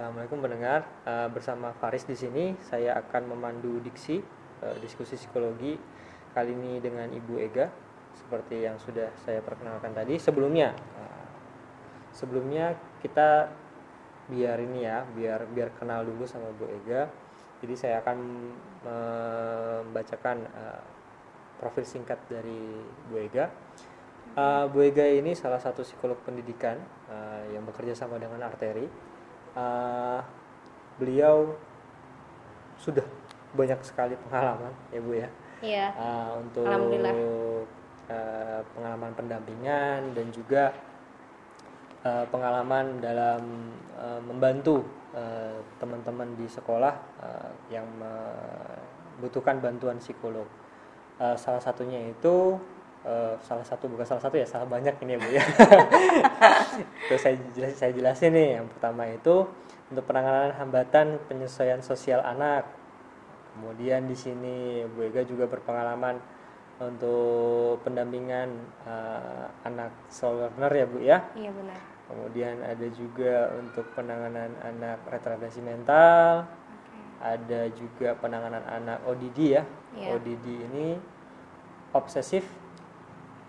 Assalamualaikum pendengar. Uh, bersama Faris di sini, saya akan memandu diksi uh, diskusi psikologi kali ini dengan Ibu Ega, seperti yang sudah saya perkenalkan tadi. Sebelumnya, uh, sebelumnya kita biar ini ya, biar biar kenal dulu sama Bu Ega. Jadi saya akan membacakan profil singkat dari Bu Ega. Bu Ega ini salah satu psikolog pendidikan yang bekerja sama dengan Arteri uh, beliau sudah banyak sekali pengalaman ya bu ya. Iya. Uh, untuk uh, pengalaman pendampingan dan juga uh, pengalaman dalam uh, membantu teman-teman uh, di sekolah uh, yang membutuhkan bantuan psikolog. Uh, salah satunya itu uh, salah satu bukan salah satu ya salah banyak ini ya bu ya. Itu saya jelas saya jelasin nih. Yang pertama itu untuk penanganan hambatan penyesuaian sosial anak. Kemudian di sini Bu Ega juga berpengalaman untuk pendampingan uh, anak soul learner ya Bu ya. Iya benar. Kemudian ada juga untuk penanganan anak retardasi mental. Okay. ada juga penanganan anak ODD ya. Yeah. ODD ini obsesif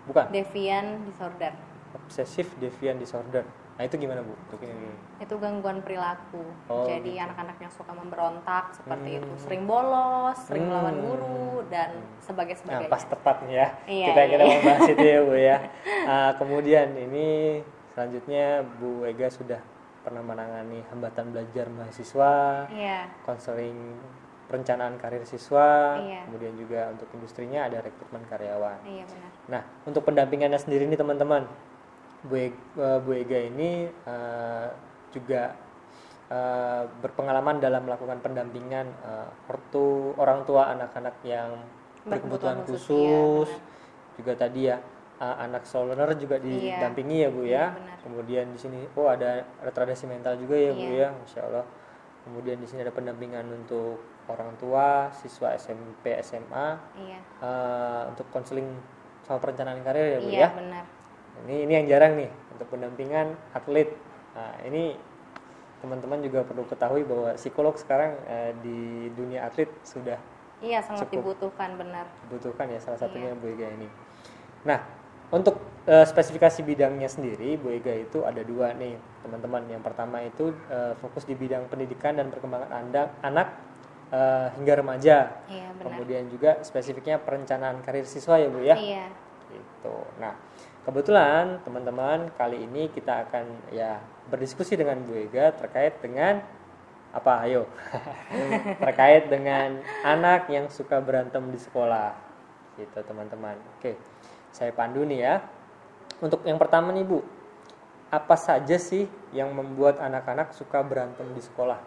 bukan devian disorder obsesif devian disorder nah itu gimana bu ini itu gangguan perilaku oh, jadi gitu. anak-anak yang suka memberontak seperti hmm. itu sering bolos sering hmm. melawan guru dan sebagai sebagainya nah, pas tepat nih ya iya, kita iya. kita mau bahas itu ya bu ya uh, kemudian ini selanjutnya Bu Ega sudah pernah menangani hambatan belajar mahasiswa iya. konseling perencanaan karir siswa, iya. kemudian juga untuk industrinya ada rekrutmen karyawan. Iya benar. Nah, untuk pendampingannya sendiri nih teman-teman, Bu, Ega, uh, Bu Ega ini uh, juga uh, berpengalaman dalam melakukan pendampingan uh, ortu orang tua anak-anak yang berkebutuhan khusus, khusus iya, juga tadi ya uh, anak soloner juga iya. didampingi iya. ya Bu ya. Iya, Kemudian di sini oh ada retardasi mental juga ya iya. Bu ya, Masya Allah. Kemudian di sini ada pendampingan untuk orang tua siswa SMP SMA iya. uh, untuk konseling sama perencanaan karir ya bu iya, ya benar. ini ini yang jarang nih untuk pendampingan atlet nah ini teman-teman juga perlu ketahui bahwa psikolog sekarang uh, di dunia atlet sudah iya sangat dibutuhkan benar dibutuhkan ya salah satunya iya. Bu Ega ini nah untuk uh, spesifikasi bidangnya sendiri Bu Ega itu ada dua nih teman-teman yang pertama itu uh, fokus di bidang pendidikan dan perkembangan anda, anak uh, hingga remaja. Iya, benar. Kemudian juga spesifiknya perencanaan karir siswa ya Bu ya. Iya. Gitu. Nah, kebetulan teman-teman kali ini kita akan ya berdiskusi dengan Bu Ega terkait dengan apa ayo terkait dengan anak yang suka berantem di sekolah gitu teman-teman oke saya pandu nih ya untuk yang pertama nih Bu apa saja sih yang membuat anak-anak suka berantem di sekolah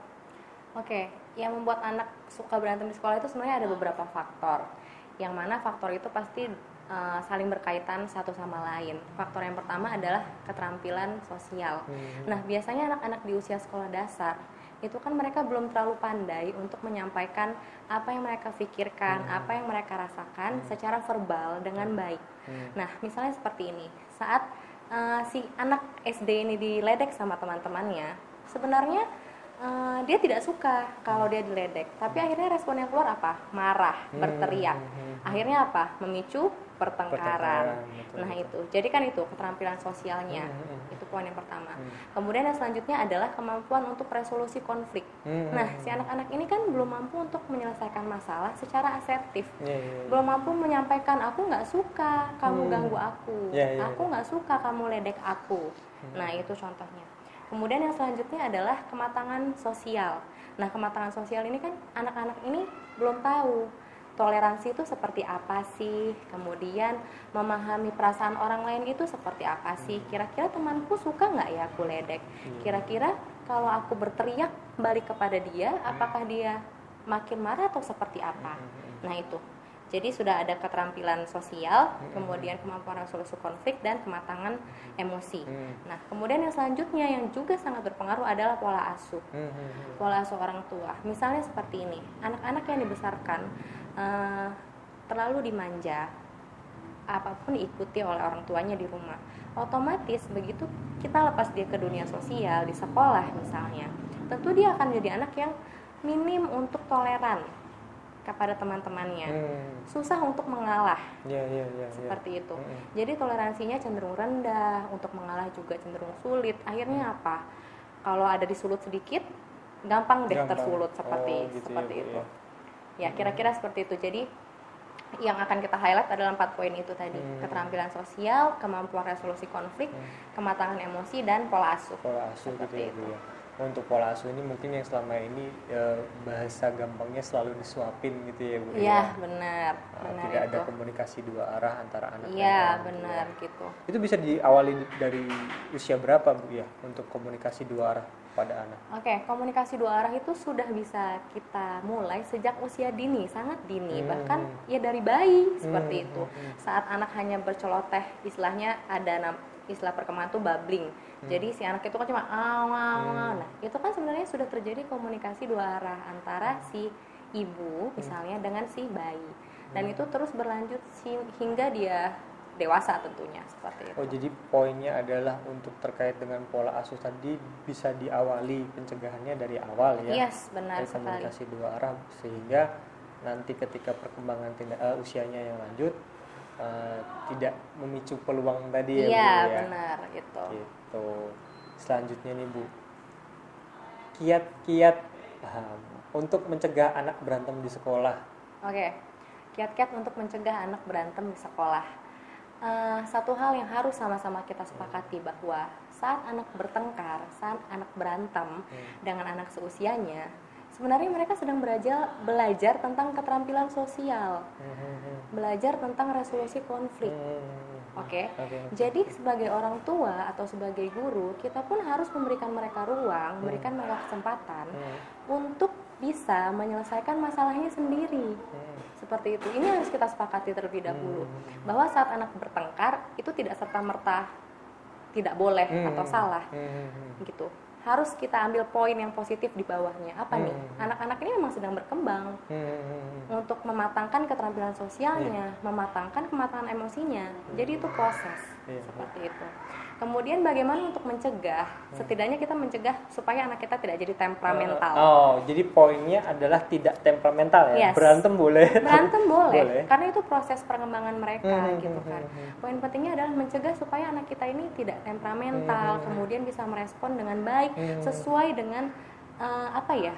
oke yang membuat anak suka berantem di sekolah itu sebenarnya ada beberapa faktor yang mana faktor itu pasti uh, saling berkaitan satu sama lain faktor yang pertama adalah keterampilan sosial hmm. nah biasanya anak-anak di usia sekolah dasar itu kan mereka belum terlalu pandai untuk menyampaikan apa yang mereka pikirkan, hmm. apa yang mereka rasakan hmm. secara verbal dengan hmm. baik. Hmm. Nah, misalnya seperti ini, saat uh, si anak SD ini diledek sama teman-temannya, sebenarnya uh, dia tidak suka kalau dia diledek. Tapi akhirnya respon yang keluar apa? Marah hmm, berteriak. hmm, hmm, akhirnya apa? Memicu pertengkaran, nah itu. Jadi kan itu keterampilan sosialnya. Itu poin yang pertama. Kemudian yang selanjutnya adalah kemampuan untuk resolusi konflik. Nah si anak-anak ini kan belum mampu untuk menyelesaikan masalah secara asertif. Yeah, yeah, yeah. belum mampu menyampaikan aku nggak suka kamu ganggu aku. Yeah, yeah, aku nggak suka kamu ledek aku. Nah itu contohnya Kemudian yang selanjutnya adalah kematangan sosial. Nah, kematangan sosial ini kan anak-anak ini belum tahu toleransi itu seperti apa sih, kemudian memahami perasaan orang lain itu seperti apa sih. Kira-kira temanku suka nggak ya aku ledek? Hmm. Kira-kira kalau aku berteriak balik kepada dia, apakah dia makin marah atau seperti apa? Hmm. Nah itu. Jadi sudah ada keterampilan sosial, hmm. kemudian kemampuan resolusi konflik dan kematangan emosi. Hmm. Nah, kemudian yang selanjutnya yang juga sangat berpengaruh adalah pola asuh. Hmm. Pola asuh orang tua. Misalnya seperti ini, anak-anak yang dibesarkan uh, terlalu dimanja, apa pun diikuti oleh orang tuanya di rumah. Otomatis begitu kita lepas dia ke dunia sosial di sekolah misalnya, tentu dia akan jadi anak yang minim untuk toleran kepada teman-temannya. Hmm. Susah untuk mengalah Ya, ya, ya, ya. seperti itu. Mm-mm. Jadi toleransinya cenderung rendah, untuk mengalah juga cenderung sulit. Akhirnya apa? Kalau ada disulut sedikit, gampang deh Gampang. tersulut seperti Oh, gitu ya, seperti Bu, itu. ya. Ya, kira-kira seperti itu. Jadi yang akan kita highlight adalah empat poin itu tadi: Hmm. keterampilan sosial, kemampuan resolusi konflik, Hmm. kematangan emosi, dan pola asuh. pola asuh gitu Seperti ya, Bu, itu. ya. Untuk pola asuh ini mungkin yang selama ini eh, bahasa gampangnya selalu disuapin gitu ya Bu. Iya, ya. benar, Nah, benar tidak ada itu. komunikasi dua arah antara anak dan Iya, tua. benar gitu. Itu bisa diawali dari usia berapa Bu ya untuk komunikasi dua arah pada anak? Oke, komunikasi dua arah itu sudah bisa kita mulai sejak usia dini, sangat dini, Hmm. bahkan ya dari bayi seperti Hmm, itu. hmm, hmm. Saat anak hanya berceloteh, istilahnya ada istilah perkembangan itu babbling. Hmm. Jadi si anak itu kan cuma aw, aw, aw. Nah, itu kan sebenarnya sudah terjadi komunikasi dua arah antara si ibu misalnya dengan si bayi. Dan Hmm. itu terus berlanjut hingga dia dewasa tentunya seperti itu. Oh jadi poinnya adalah untuk terkait dengan pola asuh tadi bisa diawali pencegahannya dari awal ya. Yes, benar dari sekali. komunikasi dua arah sehingga nanti ketika perkembangan tindak eh, usianya yang lanjut eh, tidak memicu peluang tadi ya Iya, Bu ya. benar gitu. Gitu. Selanjutnya nih Bu, kiat-kiat ah, untuk mencegah anak berantem di sekolah. Oke, kiat-kiat untuk mencegah anak berantem di sekolah. Eh, satu hal yang harus sama-sama kita sepakati bahwa saat anak bertengkar, saat anak berantem dengan anak seusianya, sebenarnya mereka sedang belajar belajar tentang keterampilan sosial, belajar tentang resolusi konflik. Oke. Oke. Jadi sebagai orang tua atau sebagai guru, kita pun harus memberikan mereka ruang, memberikan mereka kesempatan Hmm. untuk bisa menyelesaikan masalahnya sendiri. Hmm. Seperti itu. Ini harus kita sepakati terlebih dahulu bahwa saat anak bertengkar itu tidak serta merta tidak boleh Hmm. atau salah Hmm. gitu. Harus kita ambil poin yang positif di bawahnya. Apa nih? Hmm. Anak-anak ini memang sedang berkembang Hmm. untuk mematangkan keterampilan sosialnya, mematangkan kematangan emosinya. Jadi itu proses Iya. seperti itu. Kemudian bagaimana untuk mencegah? Setidaknya kita mencegah supaya anak kita tidak jadi temperamental. Oh, jadi poinnya adalah tidak temperamental ya. Yes. Berantem boleh. Berantem boleh, Boleh. karena itu proses perkembangan mereka Hmm, gitu hmm, kan. hmm, hmm. Poin pentingnya adalah mencegah supaya anak kita ini tidak temperamental, kemudian bisa merespon dengan baik Hmm. sesuai dengan eh, apa ya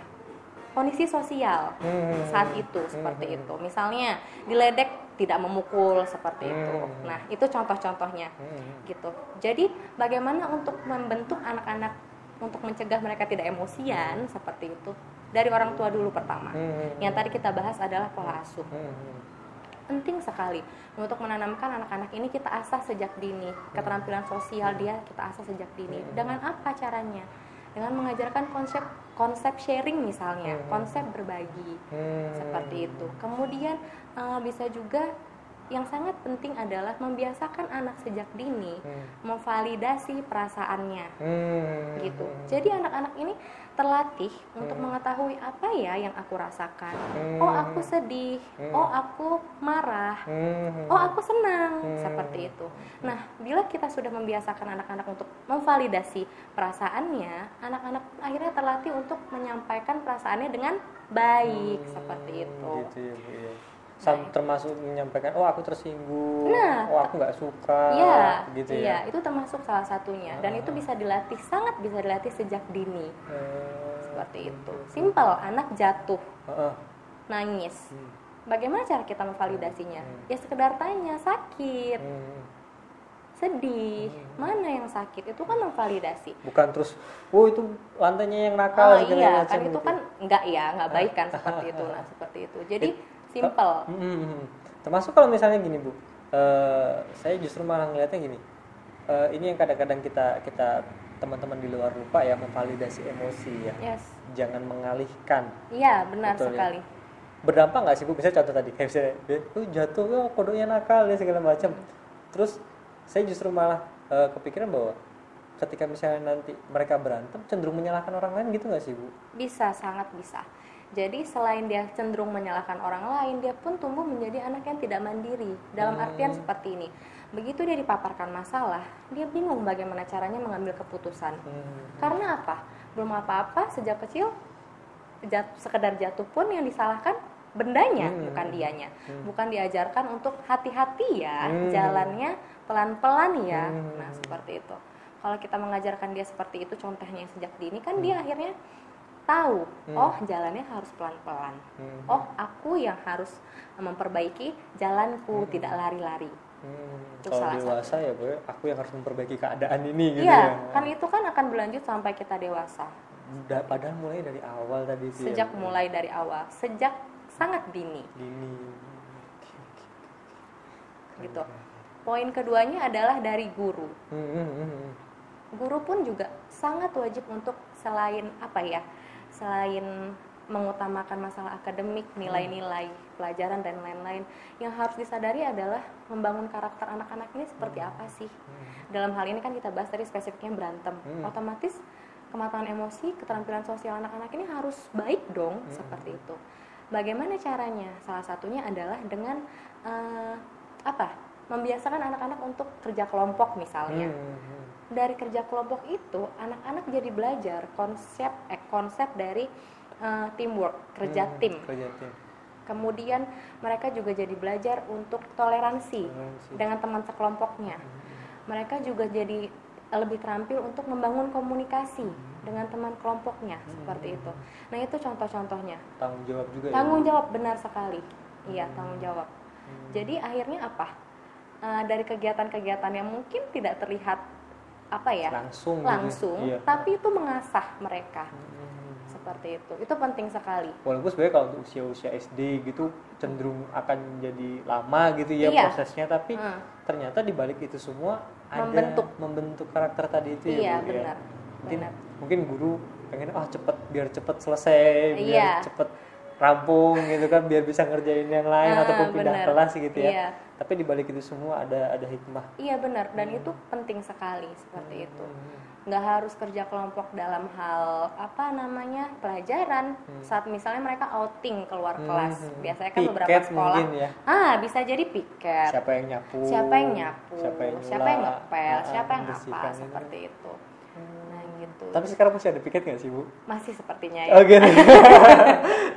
kondisi sosial Hmm. saat itu seperti itu. Misalnya diledek tidak memukul seperti itu. Hmm. Nah itu contoh-contohnya Hmm. gitu. Jadi bagaimana untuk membentuk anak-anak untuk mencegah mereka tidak emosian seperti itu dari orang tua dulu pertama. Hmm. Yang tadi kita bahas adalah pola asuh Hmm. penting sekali untuk menanamkan anak-anak ini kita asah sejak dini keterampilan sosial dia kita asah sejak dini dengan apa caranya dengan mengajarkan konsep konsep sharing misalnya konsep berbagi. Hmm. seperti itu. Kemudian eh, bisa juga yang sangat penting adalah membiasakan anak sejak dini memvalidasi perasaannya Hmm. gitu. Jadi anak-anak ini terlatih untuk mengetahui apa ya yang aku rasakan. Oh, aku sedih. Oh, aku marah. Hmm. Oh, aku senang. Seperti itu. Nah, bila kita sudah membiasakan anak-anak untuk memvalidasi perasaannya, anak-anak akhirnya terlatih untuk menyampaikan perasaannya dengan baik seperti itu. Gitu ya, Bu ya. Sam- termasuk menyampaikan, oh aku tersinggung, Nah, oh aku nggak suka, Iya, gitu iya, ya. itu termasuk salah satunya dan itu bisa dilatih sangat bisa dilatih sejak dini. Eh, Seperti itu. Simple, anak jatuh, nangis. Hmm. Bagaimana cara kita memvalidasinya? Ya sekedar tanya, sakit, Hmm. sedih, mana yang sakit? Itu kan memvalidasi. Bukan terus, oh itu lantainya yang nakal Oh iya, kan itu gitu. kan enggak ya, enggak baik kan seperti itu. Nah, seperti itu. Jadi simple. Hmm. Termasuk kalau misalnya gini bu, eh, saya justru malah ngeliatnya gini. eh, ini yang kadang-kadang kita kita teman-teman di luar lupa ya memvalidasi emosi ya. Yes. Jangan mengalihkan. Iya, benar Betul ya. sekali. Berdampak nggak sih bu? Misalnya contoh tadi, kayak misalnya, dia, "Oh, jatuh, oh, kodoknya nakal ya segala macam. Terus saya justru malah eh, kepikiran bahwa ketika misalnya nanti mereka berantem cenderung menyalahkan orang lain gitu nggak sih bu? Bisa, sangat bisa. Jadi selain dia cenderung menyalahkan orang lain, dia pun tumbuh menjadi anak yang tidak mandiri. Dalam artian seperti ini. Begitu dia dipaparkan masalah, dia bingung bagaimana caranya mengambil keputusan. Hmm. Karena apa? belum apa-apa sejak kecil jat, sekedar jatuh pun yang disalahkan bendanya Hmm. bukan dianya Hmm. bukan diajarkan untuk hati-hati ya Hmm. jalannya pelan-pelan ya Hmm. nah seperti itu kalau kita mengajarkan dia seperti itu contohnya sejak dini kan dia akhirnya tahu Hmm. oh jalannya harus pelan-pelan Hmm. oh aku yang harus memperbaiki jalanku Hmm. tidak lari-lari Hmm, Itu kalau salah dewasa ya gue aku yang harus memperbaiki keadaan ini gitu iya ya. kan itu kan akan berlanjut sampai kita dewasa Da- padahal mulai dari awal tadi ya, sejak Bu. mulai dari awal sejak sangat dini Gini. gitu poin keduanya adalah dari guru hmm, hmm, hmm. guru pun juga sangat wajib untuk selain apa ya selain mengutamakan masalah akademik nilai-nilai pelajaran dan lain-lain yang harus disadari adalah membangun karakter anak-anak ini seperti apa sih? Dalam hal ini kan kita bahas tadi spesifiknya berantem. Hmm. otomatis kematangan emosi keterampilan sosial anak-anak ini harus baik dong Hmm. seperti itu. Bagaimana caranya? Salah satunya adalah dengan eh, apa? Membiasakan anak-anak untuk kerja kelompok misalnya. Hmm, hmm. Dari kerja kelompok itu anak-anak jadi belajar konsep eh, konsep dari eh, teamwork kerja Hmm, tim. kerja tim. Kemudian mereka juga jadi belajar untuk toleransi Toleransi. dengan teman sekelompoknya. Mereka juga jadi lebih terampil untuk membangun komunikasi dengan teman kelompoknya seperti itu. Nah itu contoh-contohnya. Tanggung jawab juga tanggung ya jawab benar sekali. Iya tanggung jawab. Hmm. jadi akhirnya apa? Eh, dari kegiatan-kegiatan yang mungkin tidak terlihat apa ya langsung gitu. langsung Iya. tapi itu mengasah mereka Hmm. seperti itu itu penting sekali walaupun sebenarnya kalau untuk usia-usia SD gitu cenderung akan jadi lama gitu ya Iya. prosesnya tapi Hmm. ternyata di balik itu semua ada Membentuk. membentuk karakter tadi itu iya ya Bu, ya. benar mungkin benar mungkin guru pengen ah cepet biar cepet selesai biar Iya. cepet rampung gitu kan biar bisa ngerjain yang lain Ah, ataupun pindah benar. kelas gitu ya Iya. Tapi di balik itu semua ada ada hikmah. Iya benar. Dan itu penting sekali seperti itu. Hmm. nggak harus kerja kelompok dalam hal apa namanya pelajaran. Saat misalnya mereka outing keluar Hmm, kelas. Hmm. biasanya kan beberapa Piket sekolah. mungkin ya. Ah bisa jadi piket. Siapa yang nyapu siapa yang nyapu siapa yang, siapa yang ngepel ah, siapa yang apa itu. seperti itu gitu tapi sekarang masih ada piket nggak sih bu masih sepertinya ya Oh gitu.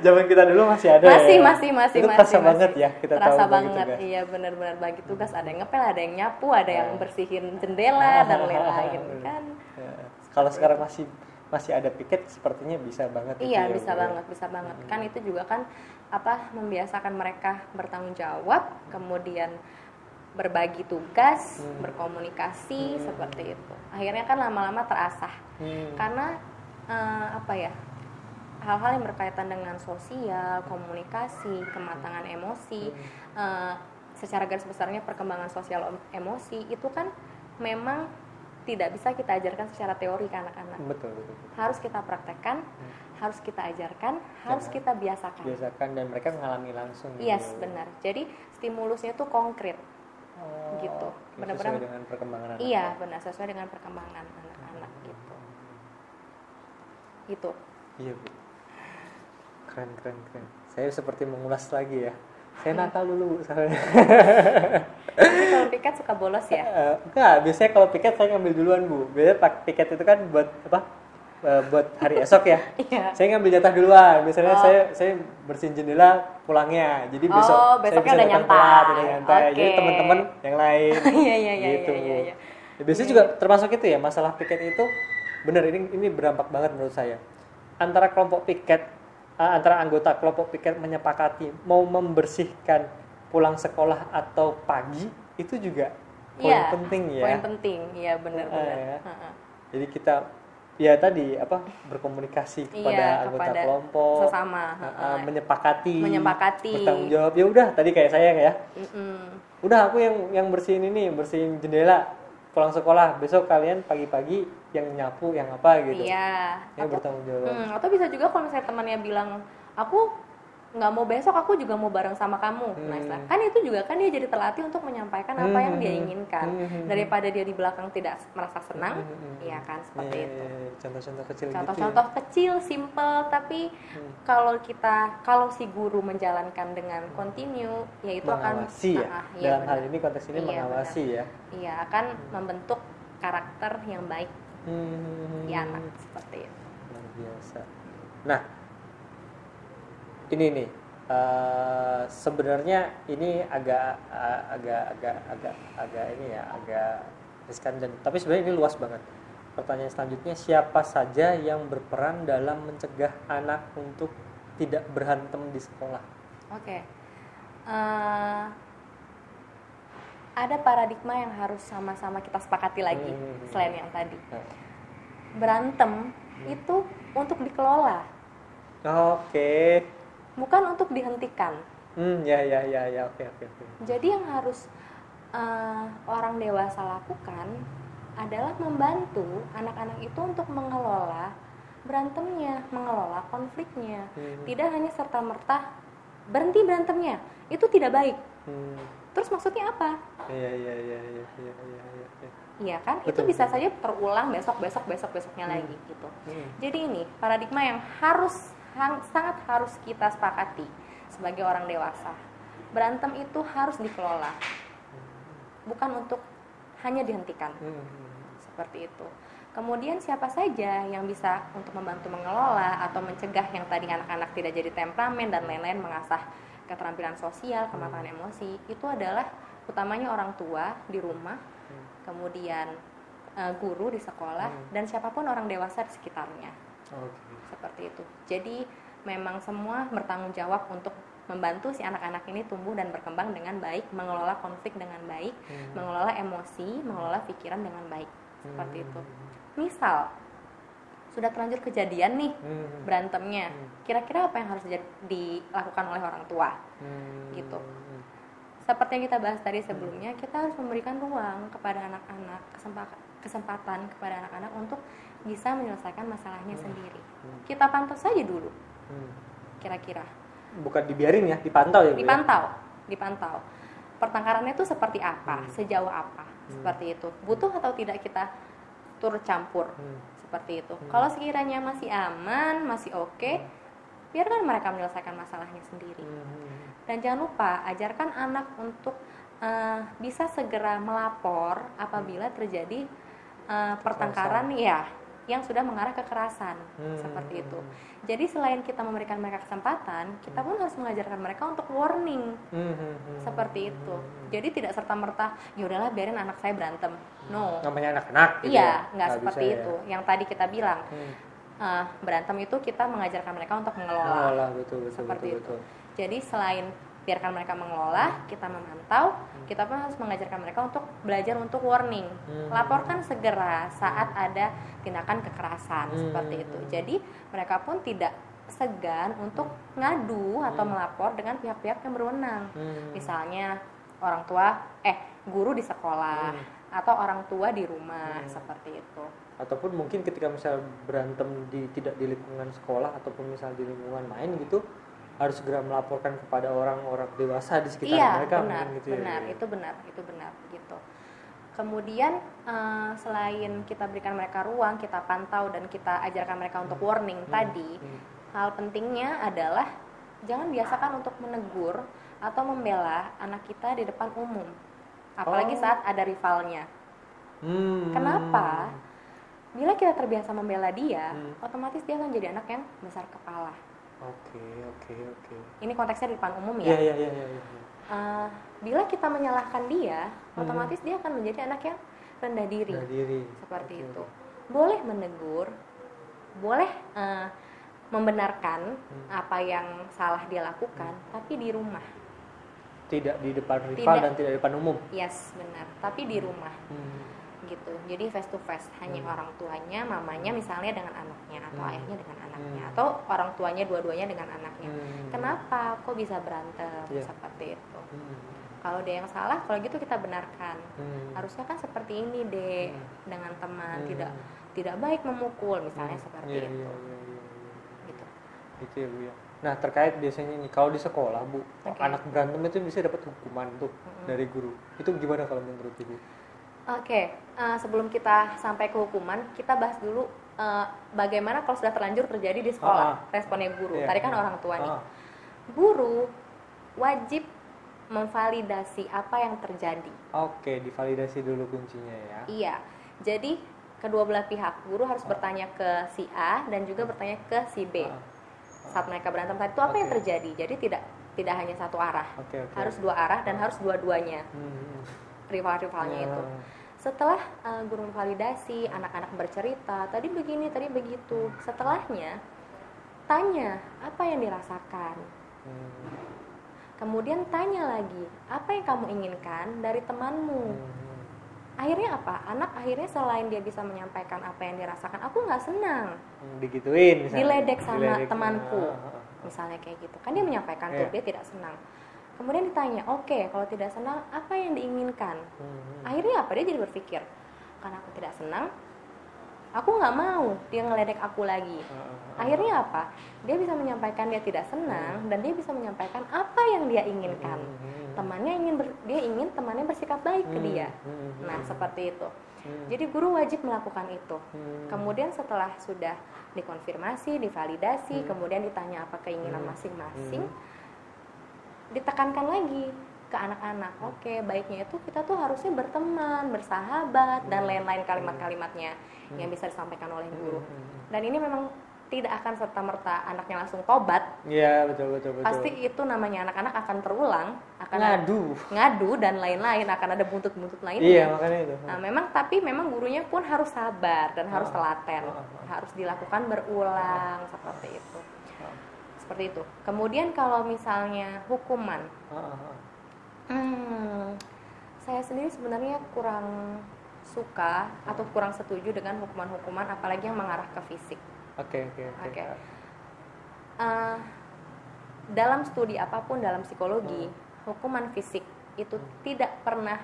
Zaman kita dulu masih ada masih ya. masih masih Itu masih terasa masih. banget ya kita terasa tahu banget tugas. iya benar-benar bagi tugas ada yang ngepel ada yang nyapu ada yang Ah. bersihin jendela dan lain-lain kan Ya. Kalau sekarang masih masih ada piket sepertinya bisa banget itu iya ya, bisa ya. banget bisa banget kan itu juga kan apa membiasakan mereka bertanggung jawab kemudian berbagi tugas Hmm. berkomunikasi Hmm. seperti itu akhirnya kan lama-lama terasah Hmm. karena eh, apa ya hal-hal yang berkaitan dengan sosial komunikasi kematangan emosi eh, secara garis besarnya perkembangan sosial em- emosi itu kan memang tidak bisa kita ajarkan secara teori ke anak-anak betul betul. betul. harus kita praktekkan harus kita ajarkan harus kita biasakan Biasakan dan mereka mengalami langsung. gitu yes Bu. benar jadi stimulusnya tuh konkret Oh, Gitu. oke, Benar-benar- sesuai dengan perkembangan anak. iya benar sesuai dengan perkembangan anak-anak gitu gitu Iya bu. Keren keren keren. Saya seperti mengulas lagi ya. Saya nakal dulu Bu, soalnya. Kalau piket suka bolos ya Eh, enggak, biasanya kalau piket saya ngambil duluan bu. Biasanya pak piket itu kan buat apa? Eh, buat hari esok ya. iya Saya ngambil jatah duluan. Biasanya Oh. saya saya bersihin jendela pulangnya. Jadi Oh, besok saya besoknya bisa udah datang nyantai. udah nyantai. Jadi Oke. teman-teman yang lain. iya iya iya gitu, iya iya, iya. Ya, biasanya juga termasuk itu ya masalah piket itu benar ini ini berdampak banget menurut saya. Antara kelompok piket eh, antara anggota kelompok piket menyepakati mau membersihkan pulang sekolah atau pagi itu juga poin Iya, penting ya. poin penting iya benar Ah, benar ya. Heeh. Jadi kita ya tadi apa berkomunikasi kepada Iya, anggota kepada kelompok sesama eh, heeh. menyepakati Menyepakati. bertanggung jawab ya udah tadi kayak saya ya Mm-mm. udah aku yang yang bersihin ini bersihin jendela pulang sekolah besok kalian pagi-pagi yang nyapu yang apa gitu iya atau, bertanggung jawab hmm, atau bisa juga kalau misalnya temannya bilang aku nggak mau besok aku juga mau bareng sama kamu nah Hmm. istilah- kan itu juga kan dia jadi terlatih untuk menyampaikan apa yang dia Hmm. inginkan Hmm. daripada dia di belakang tidak merasa senang Hmm. iya kan seperti Iya, itu iya, iya. contoh-contoh kecil contoh-contoh kecil simple tapi gitu ya. Hmm. kalau kita kalau si guru menjalankan dengan continue ya itu akan mengawasi ya Ah, iya dalam hal benar. ini konteks ini Iya, mengawasi ya iya akan membentuk karakter yang baik Hmm. di anak seperti itu biasa nah ini nih eh, sebenarnya ini agak a- agak agak agak agak ini ya agak riskan dan tapi sebenarnya ini luas banget pertanyaan selanjutnya siapa saja yang berperan dalam mencegah anak untuk tidak berhantem di sekolah Oke. Eh, ada paradigma yang harus sama-sama kita sepakati lagi Hmm. selain yang tadi. Nah, Berantem itu untuk dikelola, oke bukan untuk dihentikan. Hmm, ya ya ya ya oke oke oke. Jadi yang harus uh, orang dewasa lakukan adalah membantu anak-anak itu untuk mengelola berantemnya, mengelola konfliknya. Hmm. Tidak hanya serta merta berhenti berantemnya. Itu tidak baik. Hmm. Terus maksudnya apa? Iya iya iya iya iya iya ya. Iya kan? Betul, itu bisa betul. saja terulang besok besok besok besoknya hmm. lagi gitu. Hmm. Jadi ini paradigma yang harus hang- sangat harus kita sepakati sebagai orang dewasa. Berantem itu harus dikelola, bukan untuk hanya dihentikan. Hmm. seperti itu. Kemudian siapa saja yang bisa untuk membantu mengelola atau mencegah yang tadi anak-anak tidak jadi temperamen dan lain-lain mengasah keterampilan sosial, kematangan emosi, itu adalah utamanya orang tua di rumah, Hmm. kemudian eh, guru di sekolah Hmm. dan siapa pun orang dewasa di sekitarnya. Oke. Seperti itu. Jadi memang semua bertanggung jawab untuk membantu si anak-anak ini tumbuh dan berkembang dengan baik, mengelola konflik dengan baik, Hmm. mengelola emosi, mengelola pikiran dengan baik. Seperti Hmm. itu. Misal sudah terlanjur kejadian nih Hmm. berantemnya, Hmm. kira-kira apa yang harus dilakukan oleh orang tua? Hmm. Gitu. Seperti yang kita bahas tadi sebelumnya, kita harus memberikan ruang kepada anak-anak, kesempatan kesempatan kepada anak-anak untuk bisa menyelesaikan masalahnya sendiri. Hmm. Kita pantau saja dulu, Hmm. kira-kira. Bukan dibiarin ya, dipantau ya. Ya? Dipantau, dipantau. Pertengkarannya itu seperti apa, Hmm. sejauh apa, seperti itu. Butuh atau tidak kita turut campur, Hmm. seperti itu. Hmm. Kalau sekiranya masih aman, masih oke, biarkan mereka menyelesaikan masalahnya sendiri. Hmm. Dan jangan lupa ajarkan anak untuk eh, bisa segera melapor apabila terjadi eh, pertengkaran ya yang sudah mengarah kekerasan Hmm. seperti itu. Jadi selain kita memberikan mereka kesempatan, kita pun harus mengajarkan mereka untuk warning Hmm. Hmm. Hmm. seperti itu. Jadi tidak serta merta, ya udahlah biarin anak saya berantem. No. Namanya anak-anak. gitu Iya, ya? nggak seperti bisa ya. itu. Yang tadi kita bilang Hmm. eh, berantem itu kita mengajarkan mereka untuk mengelola. Mengelola, betul betul Seperti betul, itu. betul. Jadi selain biarkan mereka mengelola, kita memantau, kita pun harus mengajarkan mereka untuk belajar untuk warning. Hmm. Laporkan segera saat ada tindakan kekerasan Hmm. seperti itu. Jadi mereka pun tidak segan untuk ngadu atau melapor dengan pihak-pihak yang berwenang. Hmm. Misalnya orang tua eh guru di sekolah atau orang tua di rumah Hmm. seperti itu. Ataupun mungkin ketika misal berantem di tidak di lingkungan sekolah ataupun misal di lingkungan main gitu harus segera melaporkan kepada orang-orang dewasa di sekitar iya mereka benar mungkin gitu ya. benar itu benar itu benar gitu kemudian eh, selain kita berikan mereka ruang kita pantau dan kita ajarkan mereka untuk warning tadi Hmm. hal pentingnya adalah jangan biasakan untuk menegur atau membela anak kita di depan umum apalagi Oh. saat ada rivalnya Hmm. kenapa bila kita terbiasa membela dia Hmm. otomatis dia akan jadi anak yang besar kepala Oke, oke, oke. ini konteksnya di depan umum ya iya, iya, iya. iya. Eh, bila kita menyalahkan dia, Hmm. otomatis dia akan menjadi anak yang rendah diri, Rendah diri. seperti Oke, itu. Boleh menegur, boleh eh, membenarkan Hmm. apa yang salah dia lakukan, tapi di rumah. Tidak di depan rival Tidak. dan tidak di depan umum. Yes, benar. Tapi di rumah, Hmm. Gitu. Jadi face to face, hanya Hmm. orang tuanya, mamanya misalnya dengan anaknya, atau Hmm. ayahnya dengan anaknya, Hmm. atau orang tuanya dua-duanya dengan anaknya. Hmm. Kenapa? Kok bisa berantem? Iya. Seperti itu. Hmm. Kalau dia yang salah, kalau gitu kita benarkan. Hmm. harusnya kan seperti ini deh Hmm. dengan teman Hmm. tidak tidak baik memukul misalnya Hmm. seperti Iya, itu iya, iya, iya, iya. gitu Gitu ya, Bu ya. Nah, terkait biasanya nih kalau di sekolah, Bu, Oke. anak berantem itu bisa dapat hukuman tuh Mm-mm. dari guru. Itu gimana kalau menurut Ibu? Oke eh, sebelum kita sampai ke hukuman kita bahas dulu eh, bagaimana kalau sudah terlanjur terjadi di sekolah Ah, ah. responnya guru. Iya, tadi kan iya. orang tua nih. Ah, guru wajib memvalidasi apa yang terjadi. Oke, divalidasi dulu kuncinya ya. iya. Jadi kedua belah pihak guru harus bertanya ke si A dan juga bertanya ke si B. Saat mereka berantem tadi itu apa yang Oke. terjadi? Jadi tidak tidak hanya satu arah. Oke, oke. harus dua arah dan harus dua-duanya. Hmm. Rival-rivalnya itu. Nah, setelah uh, guru validasi anak-anak bercerita tadi begini tadi begitu. Setelahnya tanya apa yang dirasakan? Hmm, kemudian tanya lagi apa yang kamu inginkan dari temanmu? Hmm, akhirnya apa? Anak akhirnya selain dia bisa menyampaikan apa yang dirasakan aku nggak senang. Hmm, digituin misalnya. Diledek sama Diledek. temanku. Ah, ah, ah. misalnya kayak gitu. Kan dia menyampaikan tuh Iya. dia tidak senang kemudian ditanya oke kalau tidak senang apa yang diinginkan? Hmm, akhirnya apa? Dia jadi berpikir karena aku tidak senang aku nggak mau dia ngeledek aku lagi. Ah, ah, ah. akhirnya apa? Dia bisa menyampaikan dia tidak senang dan dia bisa menyampaikan apa yang dia inginkan. Hmm, temannya ingin ber- dia ingin temannya bersikap baik ke hmm, dia. hmm, nah hmm, seperti itu. Hmm, jadi guru wajib melakukan itu. Hmm, kemudian setelah sudah dikonfirmasi divalidasi Hmm. kemudian ditanya apa keinginan Hmm. masing-masing Hmm. Ditekankan lagi ke anak-anak oke baiknya itu kita tuh harusnya berteman bersahabat dan lain-lain kalimat-kalimatnya yang bisa disampaikan oleh guru hmm, hmm. dan ini memang tidak akan serta merta anaknya langsung tobat Iya betul betul betul. pasti itu namanya anak-anak akan terulang akan ngadu. ngadu dan lain-lain akan ada buntut-buntut lainnya Iya makanya itu. Nah, memang tapi memang gurunya pun harus sabar dan harus Ah. telaten, ah, ah. harus dilakukan berulang seperti itu. Seperti itu. Kemudian kalau misalnya hukuman, hmm, saya sendiri sebenarnya kurang suka atau kurang setuju dengan hukuman-hukuman apalagi yang mengarah ke fisik. Oke oke oke. Eh, dalam studi apa pun dalam psikologi, hukuman fisik itu tidak pernah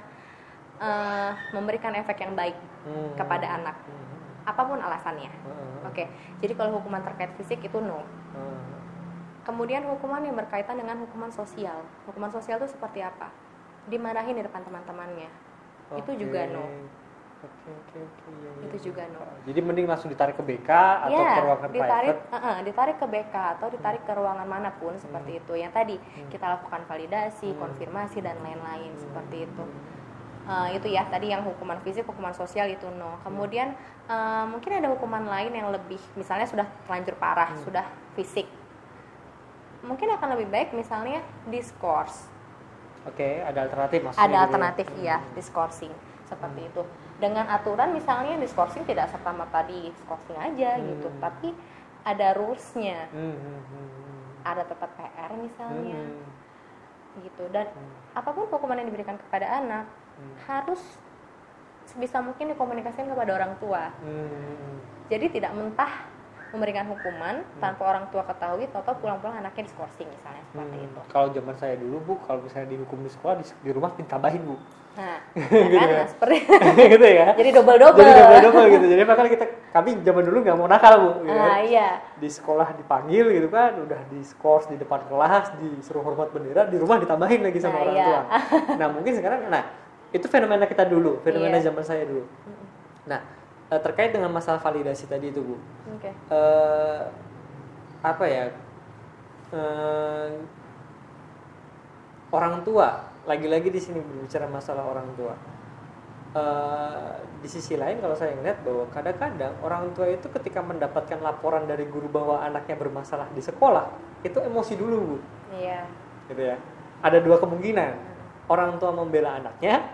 eh, memberikan efek yang baik Hmm, kepada anak. hmm, apa pun alasannya. hmm, hmm, Oke, jadi kalau hukuman terkait fisik itu no. hmm. Kemudian hukuman yang berkaitan dengan hukuman sosial. Hukuman sosial itu seperti apa? Dimarahin di depan teman-temannya. Itu Oke. juga no. Oke oke oke. iya, iya. Itu juga no. Jadi mending langsung ditarik ke BK atau Ya, ke ruangan ditarik, private. eh, eh, ditarik ke BK atau ditarik ke ruangan mana pun seperti itu. Yang tadi Hmm. kita lakukan validasi, Hmm. konfirmasi dan lain-lain seperti itu. Eh, itu ya tadi yang hukuman fisik, hukuman sosial itu no. Kemudian eh, mungkin ada hukuman lain yang lebih, misalnya sudah terlanjur parah, Hmm. sudah fisik. Mungkin akan lebih baik misalnya diskors. Oke, ada alternatif maksudnya. Ada gitu ya? alternatif Hmm. ya, diskorsing seperti itu. Dengan aturan misalnya diskorsing tidak serta merta diskorsing aja Hmm. gitu, tapi ada rulesnya, Hmm, hmm, hmm, hmm. ada tetap PR misalnya Hmm, gitu. Dan hmm, apa pun hukuman yang diberikan kepada anak hmm. harus sebisa mungkin dikomunikasikan kepada orang tua. Hmm, Jadi tidak mentah memberikan hukuman Hmm. tanpa orang tua ketahui, atau pulang-pulang anaknya diskorsing misalnya seperti hmm. itu. Kalau zaman saya dulu bu, kalau misalnya dihukum di sekolah di, di rumah ditambahin bu, Nah, Gitu ya kan? ya. Nah, seperti gitu ya. jadi double double. Jadi double double gitu. Jadi makanya kita kami zaman dulu nggak mau nakal bu. kan? Ah iya. Di sekolah dipanggil gitu kan, udah diskors di depan kelas, disuruh hormat bendera, di rumah ditambahin lagi sama Nah, orang iya. tua. Nah mungkin sekarang, nah itu fenomena kita dulu, fenomena Iya. zaman saya dulu. Nah eh, terkait dengan masalah validasi tadi itu bu, Oke. eh apa ya? Eh, orang tua. Lagi-lagi di sini berbicara masalah orang tua. Eh, di sisi lain kalau saya melihat bahwa kadang-kadang orang tua itu ketika mendapatkan laporan dari guru bahwa anaknya bermasalah di sekolah itu emosi dulu bu. Iya. gitu ya. Ada dua kemungkinan. Orang tua membela anaknya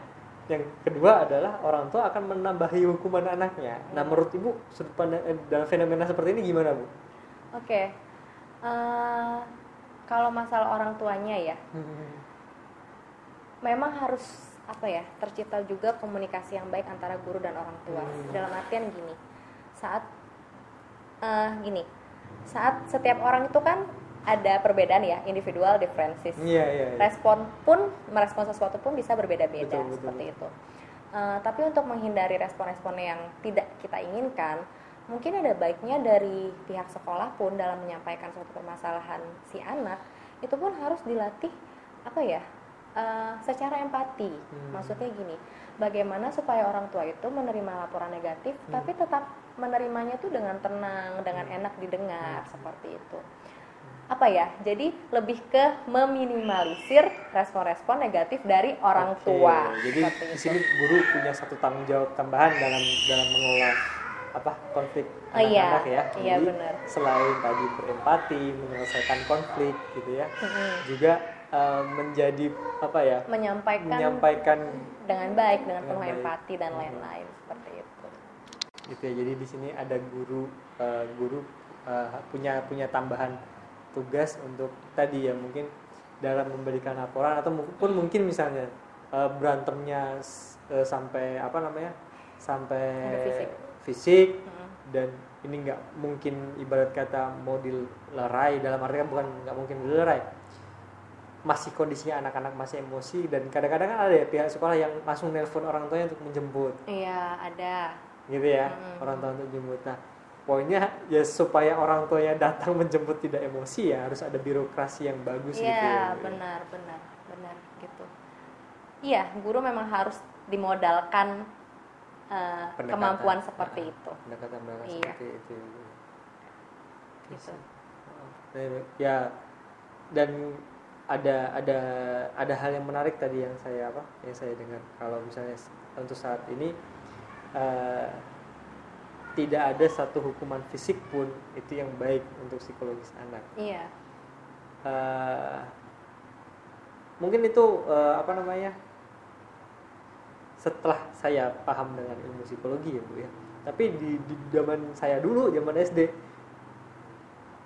yang kedua adalah orang tua akan menambahi hukuman anaknya nah menurut ibu sudut pandang eh, dalam fenomena seperti ini gimana bu Oke. Eh, kalau masalah orang tuanya ya, memang harus apa ya tercipta juga komunikasi yang baik antara guru dan orang tua. Hmm. Dalam artian gini, saat eh, gini, saat setiap orang itu kan ada perbedaan ya, individual differences. iya iya iya. Respon pun merespon sesuatu pun bisa berbeda-beda Betul, betul. seperti itu. Eh, tapi untuk menghindari respon-respon yang tidak kita inginkan, mungkin ada baiknya dari pihak sekolah pun dalam menyampaikan suatu permasalahan si anak itu pun harus dilatih apa ya eh, secara empati. Hmm. Maksudnya gini, bagaimana supaya orang tua itu menerima laporan negatif, Hmm. tapi tetap menerimanya tuh dengan tenang, dengan enak didengar Hmm. seperti itu. Apa ya jadi lebih ke meminimalisir respon-respon negatif dari orang Oke, tua Jadi di sini guru punya satu tanggung jawab tambahan dalam dalam mengelola apa konflik Oh, iya. anak-anak ya. Iya, Jadi, benar. Selain tadi berempati, menyelesaikan konflik gitu ya, Mm-mm. juga eh, menjadi apa ya? menyampaikan menyampaikan dengan baik dengan Dengan penuh baik. empati dan lain-lain seperti itu gitu ya. Jadi di sini ada guru eh, guru eh, punya punya tambahan tugas untuk tadi ya mungkin dalam memberikan laporan atau pun mungkin misalnya eh, berantemnya eh, sampai apa namanya sampai Sampai fisik. fisik Mm. dan ini nggak mungkin ibarat kata mau dilerai dalam arti kan bukan nggak mungkin dilerai masih kondisinya anak-anak masih emosi dan kadang-kadang kan ada ya pihak sekolah yang langsung nelpon orang tuanya untuk menjemput iya ada gitu ya Mm-mm. orang tua untuk jemput nah poinnya ya supaya orang tuanya datang menjemput tidak emosi ya harus ada birokrasi yang bagus gitu iya ya benar benar benar gitu. Iya guru memang harus dimodalkan Pendekatan. kemampuan seperti Ah, itu. pendekatan pendekatan Iya. seperti itu gitu. Nah, ya dan ada ada ada hal yang menarik tadi yang saya apa yang saya dengar. Kalau misalnya untuk saat ini eh, tidak ada satu hukuman fisik pun itu yang baik untuk psikologis anak. Iya. Eh, mungkin itu eh, apa namanya setelah saya paham dengan ilmu psikologi ya bu ya. Tapi di, di zaman saya dulu zaman SD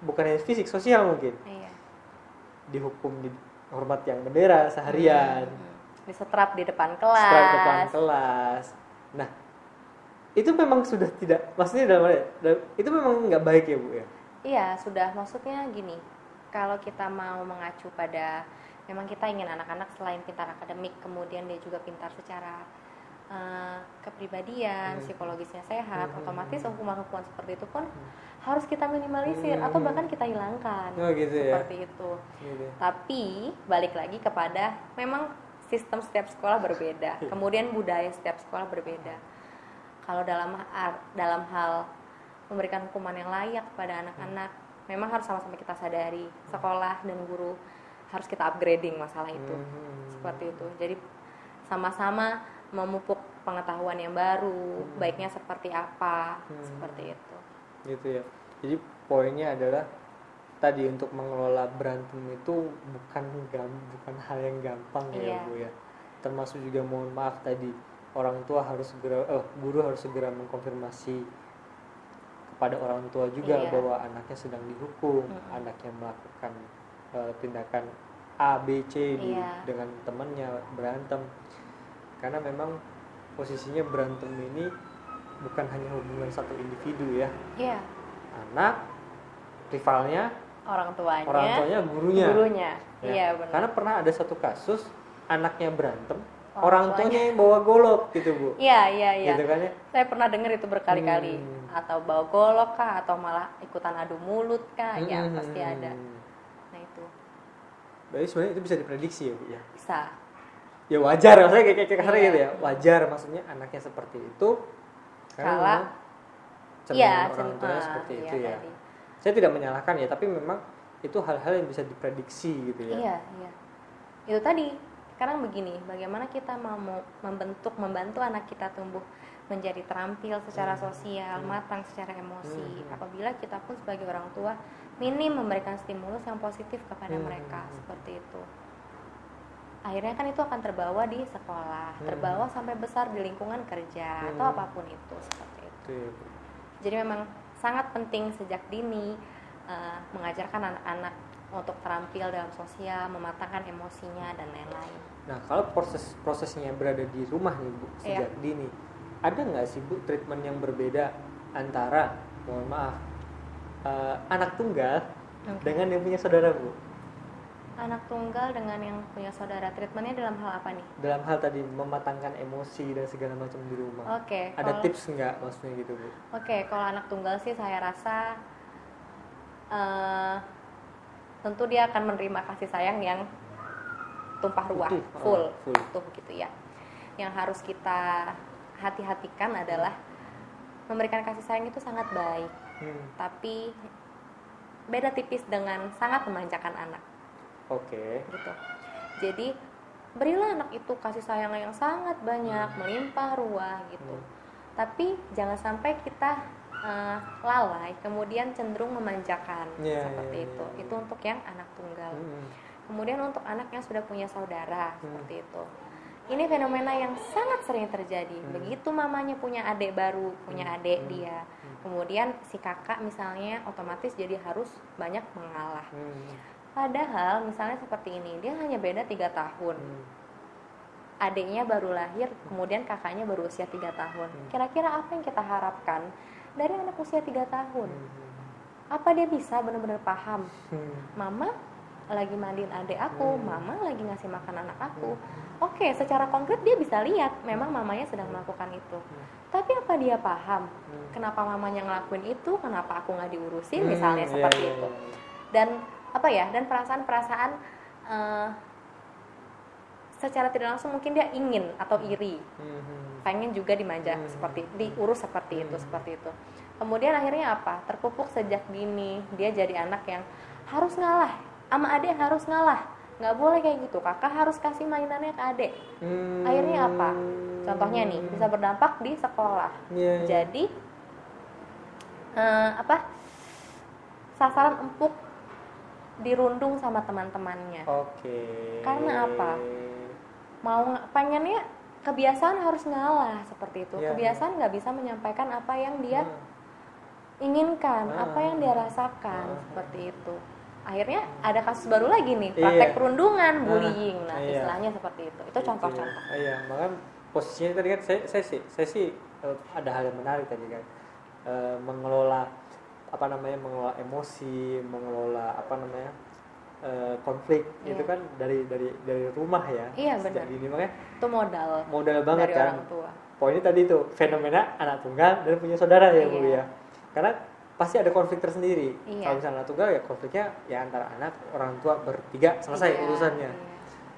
bukan hanya fisik sosial mungkin. Iya. Dihukum di hormat yang bendera seharian. Hmm. disetrap di depan kelas setelah depan kelas itu memang sudah tidak maksudnya dalam dalam- itu memang nggak baik ya bu ya Iya, sudah. Maksudnya gini, kalau kita mau mengacu pada memang kita ingin anak-anak selain pintar akademik, kemudian dia juga pintar secara eh, kepribadian, Hmm. psikologisnya sehat, Hmm. otomatis hukuman-hukuman seperti itu pun harus kita minimalisir atau Hmm. bahkan kita hilangkan. Oh, gitu ya. seperti itu. Gitu. Tapi balik lagi kepada memang sistem setiap sekolah berbeda, kemudian budaya setiap sekolah berbeda. Kalau dalam dalam hal memberikan hukuman yang layak kepada anak-anak, memang harus sama-sama kita sadari sekolah dan guru harus kita upgrading masalah itu, Hmm. seperti itu. Jadi sama-sama memupuk pengetahuan yang baru, Hmm. baiknya seperti apa, Hmm. seperti itu. gitu ya jadi poinnya adalah tadi untuk mengelola berantem itu bukan bukan hal yang gampang ya Iya. bu ya termasuk juga mohon maaf tadi orang tua harus segera eh guru harus segera mengkonfirmasi kepada orang tua juga Iya. bahwa anaknya sedang dihukum Mm-mm. anaknya melakukan eh, tindakan A B C di- Iya. dengan temannya berantem karena memang posisinya berantem ini bukan hanya hubungan satu individu ya Iya, anak rivalnya orang tuanya, orang tuanya gurunya gurunya. Ya, Iya, benar. karena pernah ada satu kasus anaknya berantem Orang orang, tuanya. yang bawa golok gitu bu Iya, iya, iya. gitu kan ya Saya pernah dengar itu berkali-kali. Hmm. Atau bawa golok kah, atau malah ikutan adu mulut kah, ya Hmm. pasti ada. Nah itu Berarti sebenarnya itu bisa diprediksi ya bu ya bisa. ya wajar maksudnya kayak kayak Iya. gitu ya wajar maksudnya anaknya seperti itu karena Iya, orang tuanya seperti iya itu ya tadi. saya tidak menyalahkan ya tapi memang itu hal-hal yang bisa diprediksi gitu ya Iya, iya. Itu tadi. Sekarang begini, bagaimana kita mau membentuk, membantu anak kita tumbuh menjadi terampil secara Hmm. sosial, Hmm. matang secara emosi. Hmm. Apabila kita pun sebagai orang tua minim memberikan stimulus yang positif kepada Hmm. mereka, seperti itu. Akhirnya kan itu akan terbawa di sekolah, Hmm. terbawa sampai besar di lingkungan kerja atau Hmm. apa pun itu, seperti itu. Jadi memang sangat penting sejak dini uh, mengajarkan anak-anak untuk terampil dalam sosial, mematangkan emosinya dan lain-lain. Nah, kalau proses prosesnya berada di rumah nih Bu, Iya. sejak dini, ada nggak sih Bu treatment yang berbeda antara, mohon maaf, eh, anak tunggal Oke. dengan yang punya saudara Bu? Anak tunggal dengan yang punya saudara, treatmentnya dalam hal apa nih? Dalam hal tadi mematangkan emosi dan segala macam di rumah. Oke, Ada kalau- tips nggak maksudnya gitu Bu? Oke, kalau anak tunggal sih saya rasa eh, tentu dia akan menerima kasih sayang yang tumpah ruah, Utuh, full, full. utuh gitu ya. Yang harus kita hati-hatikan adalah memberikan kasih sayang itu sangat baik, Hmm. tapi beda tipis dengan sangat memanjakan anak Oke. gitu. Jadi berilah anak itu kasih sayang yang sangat banyak, melimpah ruah gitu. Hmm. Tapi jangan sampai kita eh, lalai, kemudian cenderung memanjakan Iya, seperti iya, itu. iya. Itu untuk yang anak tunggal. Hmm. Kemudian untuk anak yang sudah punya saudara Hmm. seperti itu. Ini fenomena yang sangat sering terjadi. Hmm. Begitu mamanya punya adik baru, punya adik Hmm. dia, Hmm. kemudian si kakak misalnya otomatis jadi harus banyak mengalah. Hmm. Padahal misalnya seperti ini, dia hanya beda tiga tahun. Hmm. Adiknya baru lahir, kemudian kakaknya baru usia tiga tahun. Hmm. Kira-kira apa yang kita harapkan dari anak usia tiga tahun? Hmm. Apa dia bisa benar-benar paham? Hmm. Mama lagi mandiin adik aku, Hmm. mama lagi ngasih makan anak aku. Oke, secara konkret dia bisa lihat memang mamanya sedang melakukan itu. Hmm. Tapi apa dia paham? Hmm. Kenapa mamanya ngelakuin itu? Kenapa aku nggak diurusin? Hmm, Misalnya iya, seperti iya, itu. iya. Dan apa ya? Dan perasaan-perasaan eh, secara tidak langsung mungkin dia ingin atau iri, Hmm. Pengen juga dimanja Hmm. seperti diurus seperti itu, Hmm. seperti itu. Kemudian akhirnya apa? Terpupuk sejak dini, dia jadi anak yang harus ngalah, sama adik harus ngalah. Nggak boleh kayak gitu, kakak harus kasih mainannya ke adik. Hmm. Akhirnya apa? Contohnya nih, bisa berdampak di sekolah. Iya, iya. Jadi eh, apa? Sasaran empuk dirundung sama teman-temannya. Oke. Karena apa? Mau ng- pengennya kebiasaan harus ngalah seperti itu. Iya. Kebiasaan nggak bisa menyampaikan apa yang dia Hmm. inginkan, Ah. apa yang dia rasakan Ah. seperti itu. Akhirnya ada kasus baru lagi nih, Iya. praktek perundungan, Ah, bullying. Nah, iya. istilahnya seperti itu. Itu contoh-contoh. Ah, Iya, makanya posisinya tadi kan saya, saya sih, saya sih eh, ada hal yang menarik tadi kan Eh, mengelola apa namanya mengelola emosi, mengelola apa namanya eh, konflik Iya. itu kan dari dari dari rumah ya. Iya, benar. dini makanya Itu modal modal banget dari kan. orang tua. Poinnya tadi itu fenomena anak tunggal dan punya saudara ya bu Iya. ya. Karena pasti ada konflik tersendiri. Iya. Kalau misalnya anak tunggal ya konfliknya ya antara anak orang tua bertiga selesai Iya, urusannya iya.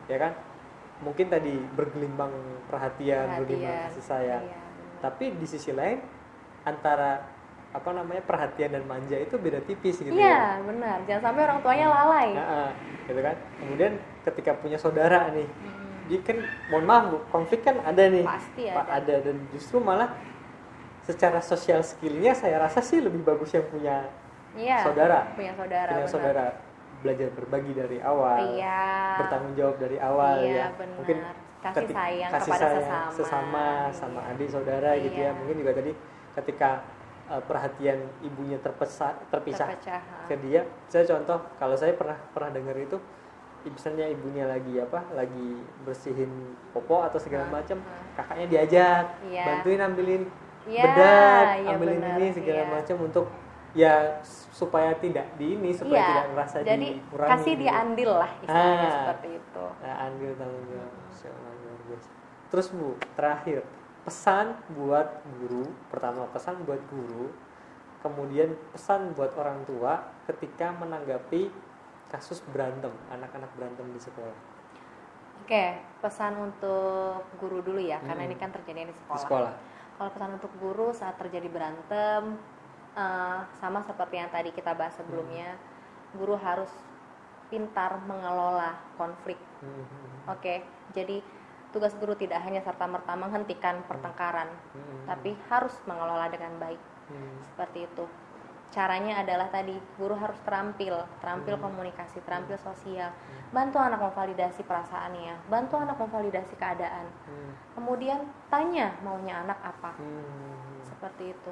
ya kan mungkin tadi bergelimbang perhatian, bergelimbang Perhatian. kasih sayang Iya, tapi di sisi lain antara apa namanya perhatian dan manja itu beda tipis gitu Iya, benar. Jangan sampai orang tuanya lalai. ya Nah, gitu kan kemudian ketika punya saudara nih Hmm, dia kan mohon maaf bu konflik kan ada nih Pasti ada. ada dan justru malah secara sosial skillnya saya rasa sih lebih bagus yang punya Iya. saudara Punya saudara. punya benar. saudara belajar berbagi dari awal Iya. bertanggung jawab dari awal Iya, ya benar. mungkin Kasih ketik- sayang kasih kepada sayang sesama. sesama sama adik saudara gitu ya Iya. mungkin juga tadi ketika uh, perhatian ibunya terpisah terpisah Terpecah. ke dia saya contoh kalau saya pernah pernah dengar itu misalnya ibunya lagi apa lagi bersihin popo atau segala Ah, macam ah. kakaknya diajak Iya. bantuin ambilin Iya, bedak iya ambilin benar, ini segala iya. macam untuk ya supaya tidak di ini supaya Iya. tidak merasa Jadi dikurangi kasih gitu. dia andil lah istilahnya Ah. seperti itu. Nah, ambil tanggung jawab. Terus Bu, terakhir pesan buat guru, pertama pesan buat guru, kemudian pesan buat orang tua ketika menanggapi kasus berantem, anak-anak berantem di sekolah. Oke, pesan untuk guru dulu ya, karena Hmm. ini kan terjadi di Di sekolah. sekolah. Kalau pesan untuk guru saat terjadi berantem, eh, sama seperti yang tadi kita bahas sebelumnya, guru harus pintar mengelola konflik. Hmm, Oke, jadi tugas guru tidak hanya serta merta menghentikan pertengkaran, hmm, tapi harus mengelola dengan baik. hmm, Seperti itu. Caranya adalah tadi guru harus terampil, terampil Hmm. komunikasi, terampil sosial. Bantu anak memvalidasi perasaannya, bantu anak memvalidasi keadaan. hmm, Kemudian tanya maunya anak apa. hmm. Seperti itu.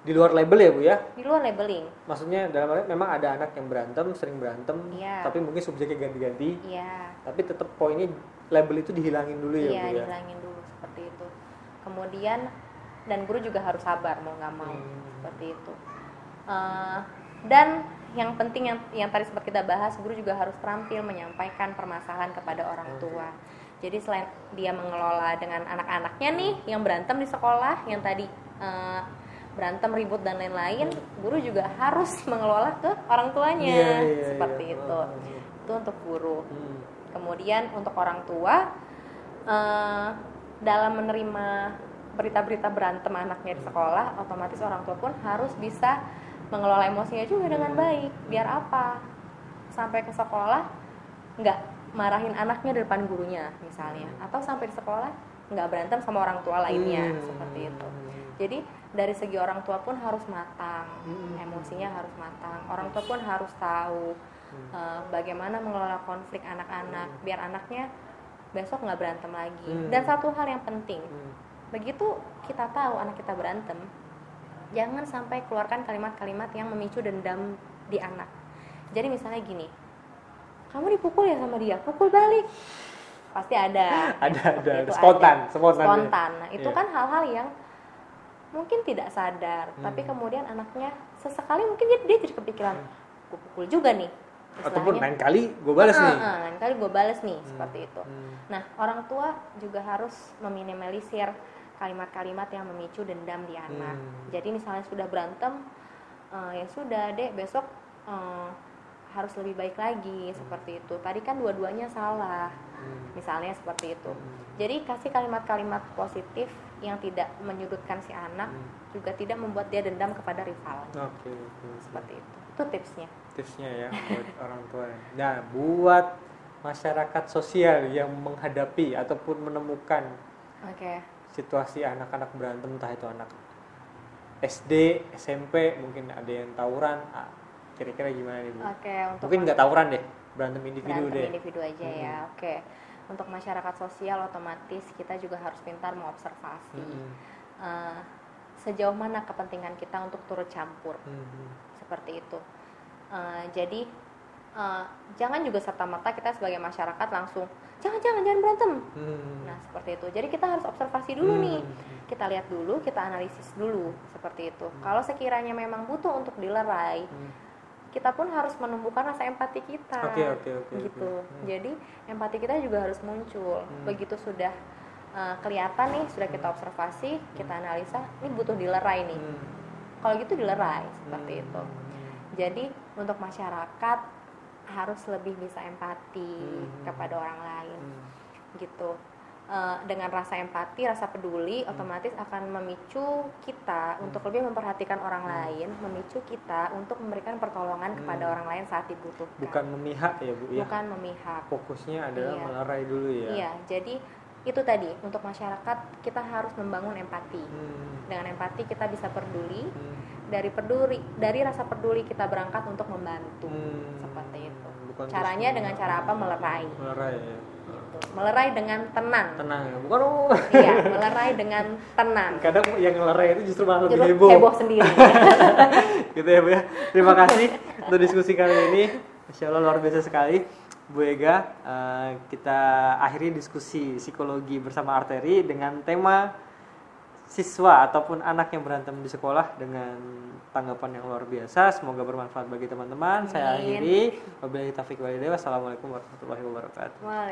Di luar label ya Bu ya? Di luar labeling. Maksudnya dalam arti memang ada anak yang berantem, sering berantem, Iya. tapi mungkin subjeknya ganti-ganti, Iya. tapi tetap poinnya label itu dihilangin dulu ya Iya, Bu ya? dihilangin dulu seperti itu. Kemudian dan guru juga harus sabar mau nggak mau Hmm. seperti itu. Eh, dan yang penting yang yang tadi sempat kita bahas, guru juga harus terampil menyampaikan permasalahan kepada orang tua. Jadi selain dia mengelola dengan anak-anaknya nih yang berantem di sekolah, yang tadi eh, berantem ribut dan lain-lain, guru juga harus mengelola ke orang tuanya Iya, iya, seperti iya. itu. Hmm. Itu untuk guru. Hmm. Kemudian untuk orang tua eh, dalam menerima berita-berita berantem anaknya di sekolah, otomatis orang tua pun harus bisa mengelola emosinya juga dengan baik biar apa sampai ke sekolah nggak marahin anaknya di depan gurunya misalnya atau sampai di sekolah nggak berantem sama orang tua lainnya Hmm. seperti itu jadi dari segi orang tua pun harus matang Hmm. emosinya harus matang orang tua pun harus tahu Hmm. eh, bagaimana mengelola konflik anak-anak biar anaknya besok nggak berantem lagi Hmm. dan satu hal yang penting Hmm. begitu kita tahu anak kita berantem jangan sampai keluarkan kalimat-kalimat yang memicu dendam di anak jadi misalnya gini kamu dipukul ya sama dia pukul balik pasti ada ada ada Itu spontan ada. spontan spontan nah itu Iya. kan hal-hal yang mungkin tidak sadar tapi Hmm. kemudian anaknya sesekali mungkin dia, dia jadi kepikiran gue pukul juga nih ataupun lain kali gue balas "Ah, nih lain kali gue balas nih Hmm. seperti itu Hmm. Nah, orang tua juga harus meminimalisir kalimat-kalimat yang memicu dendam di anak. Hmm. Jadi misalnya sudah berantem, eh, ya sudah dek besok eh, harus lebih baik lagi seperti itu. Tadi kan dua-duanya salah, Hmm. misalnya seperti itu. Hmm. Jadi kasih kalimat-kalimat positif yang tidak menyudutkan si anak, Hmm. juga tidak membuat dia dendam kepada rival. oke oke Seperti itu. Itu tipsnya. tipsnya ya buat orang tua nah buat masyarakat sosial yang menghadapi ataupun menemukan Oke. situasi anak-anak berantem entah itu anak SD SMP mungkin ada yang tawuran ah, kira-kira gimana nih bu Oke, untuk mungkin nggak tawuran deh berantem individu berantem deh. individu aja ya oke. Untuk masyarakat sosial otomatis kita juga harus pintar mengobservasi. Mm-mm. Eh, sejauh mana kepentingan kita untuk turut campur. Mm-mm. seperti itu. Eh, jadi eh, jangan juga serta merta kita sebagai masyarakat langsung jangan jangan jangan berantem. Mm. nah seperti itu. Jadi kita harus observasi dulu Hmm. nih kita lihat dulu kita analisis dulu. Seperti itu. Kalau sekiranya memang butuh untuk dilerai Hmm. Kita pun harus menumbuhkan rasa empati kita Oke, oke, oke, gitu oke. Hmm. jadi empati kita juga harus muncul Hmm. begitu sudah uh, kelihatan nih sudah kita observasi kita analisa ini butuh dilerai nih Hmm. kalau gitu dilerai seperti Hmm. itu jadi untuk masyarakat harus lebih bisa empati Hmm. kepada orang lain Hmm. gitu Eh, dengan rasa empati, rasa peduli, Hmm. otomatis akan memicu kita untuk lebih memperhatikan orang lain, memicu kita untuk memberikan pertolongan kepada Hmm. orang lain saat dibutuhkan. bukan memihak ya bu ya Bukan memihak. fokusnya adalah Iya. melerai dulu ya Iya, jadi itu tadi untuk masyarakat kita harus membangun empati. Hmm. Dengan empati kita bisa peduli, Hmm. dari peduli, dari rasa peduli kita berangkat untuk membantu. Hmm. Seperti itu. Bukan Caranya dengan cara apa? Melerai. melerai ya. Melerai dengan tenang. tenang bukan oh. Iya, melerai dengan tenang. kadang yang melerai itu justru malah lebih heboh, heboh sendiri. gitu ya bu ya. Terima kasih untuk diskusi kali ini. Masya Allah luar biasa sekali. Bu Ega eh, kita akhiri diskusi psikologi bersama Arteri dengan tema siswa ataupun anak yang berantem di sekolah dengan tanggapan yang luar biasa. Semoga bermanfaat bagi teman-teman. Saya akhiri. Wabillahi taufiq walhidayah. Wassalamualaikum warahmatullahi wabarakatuh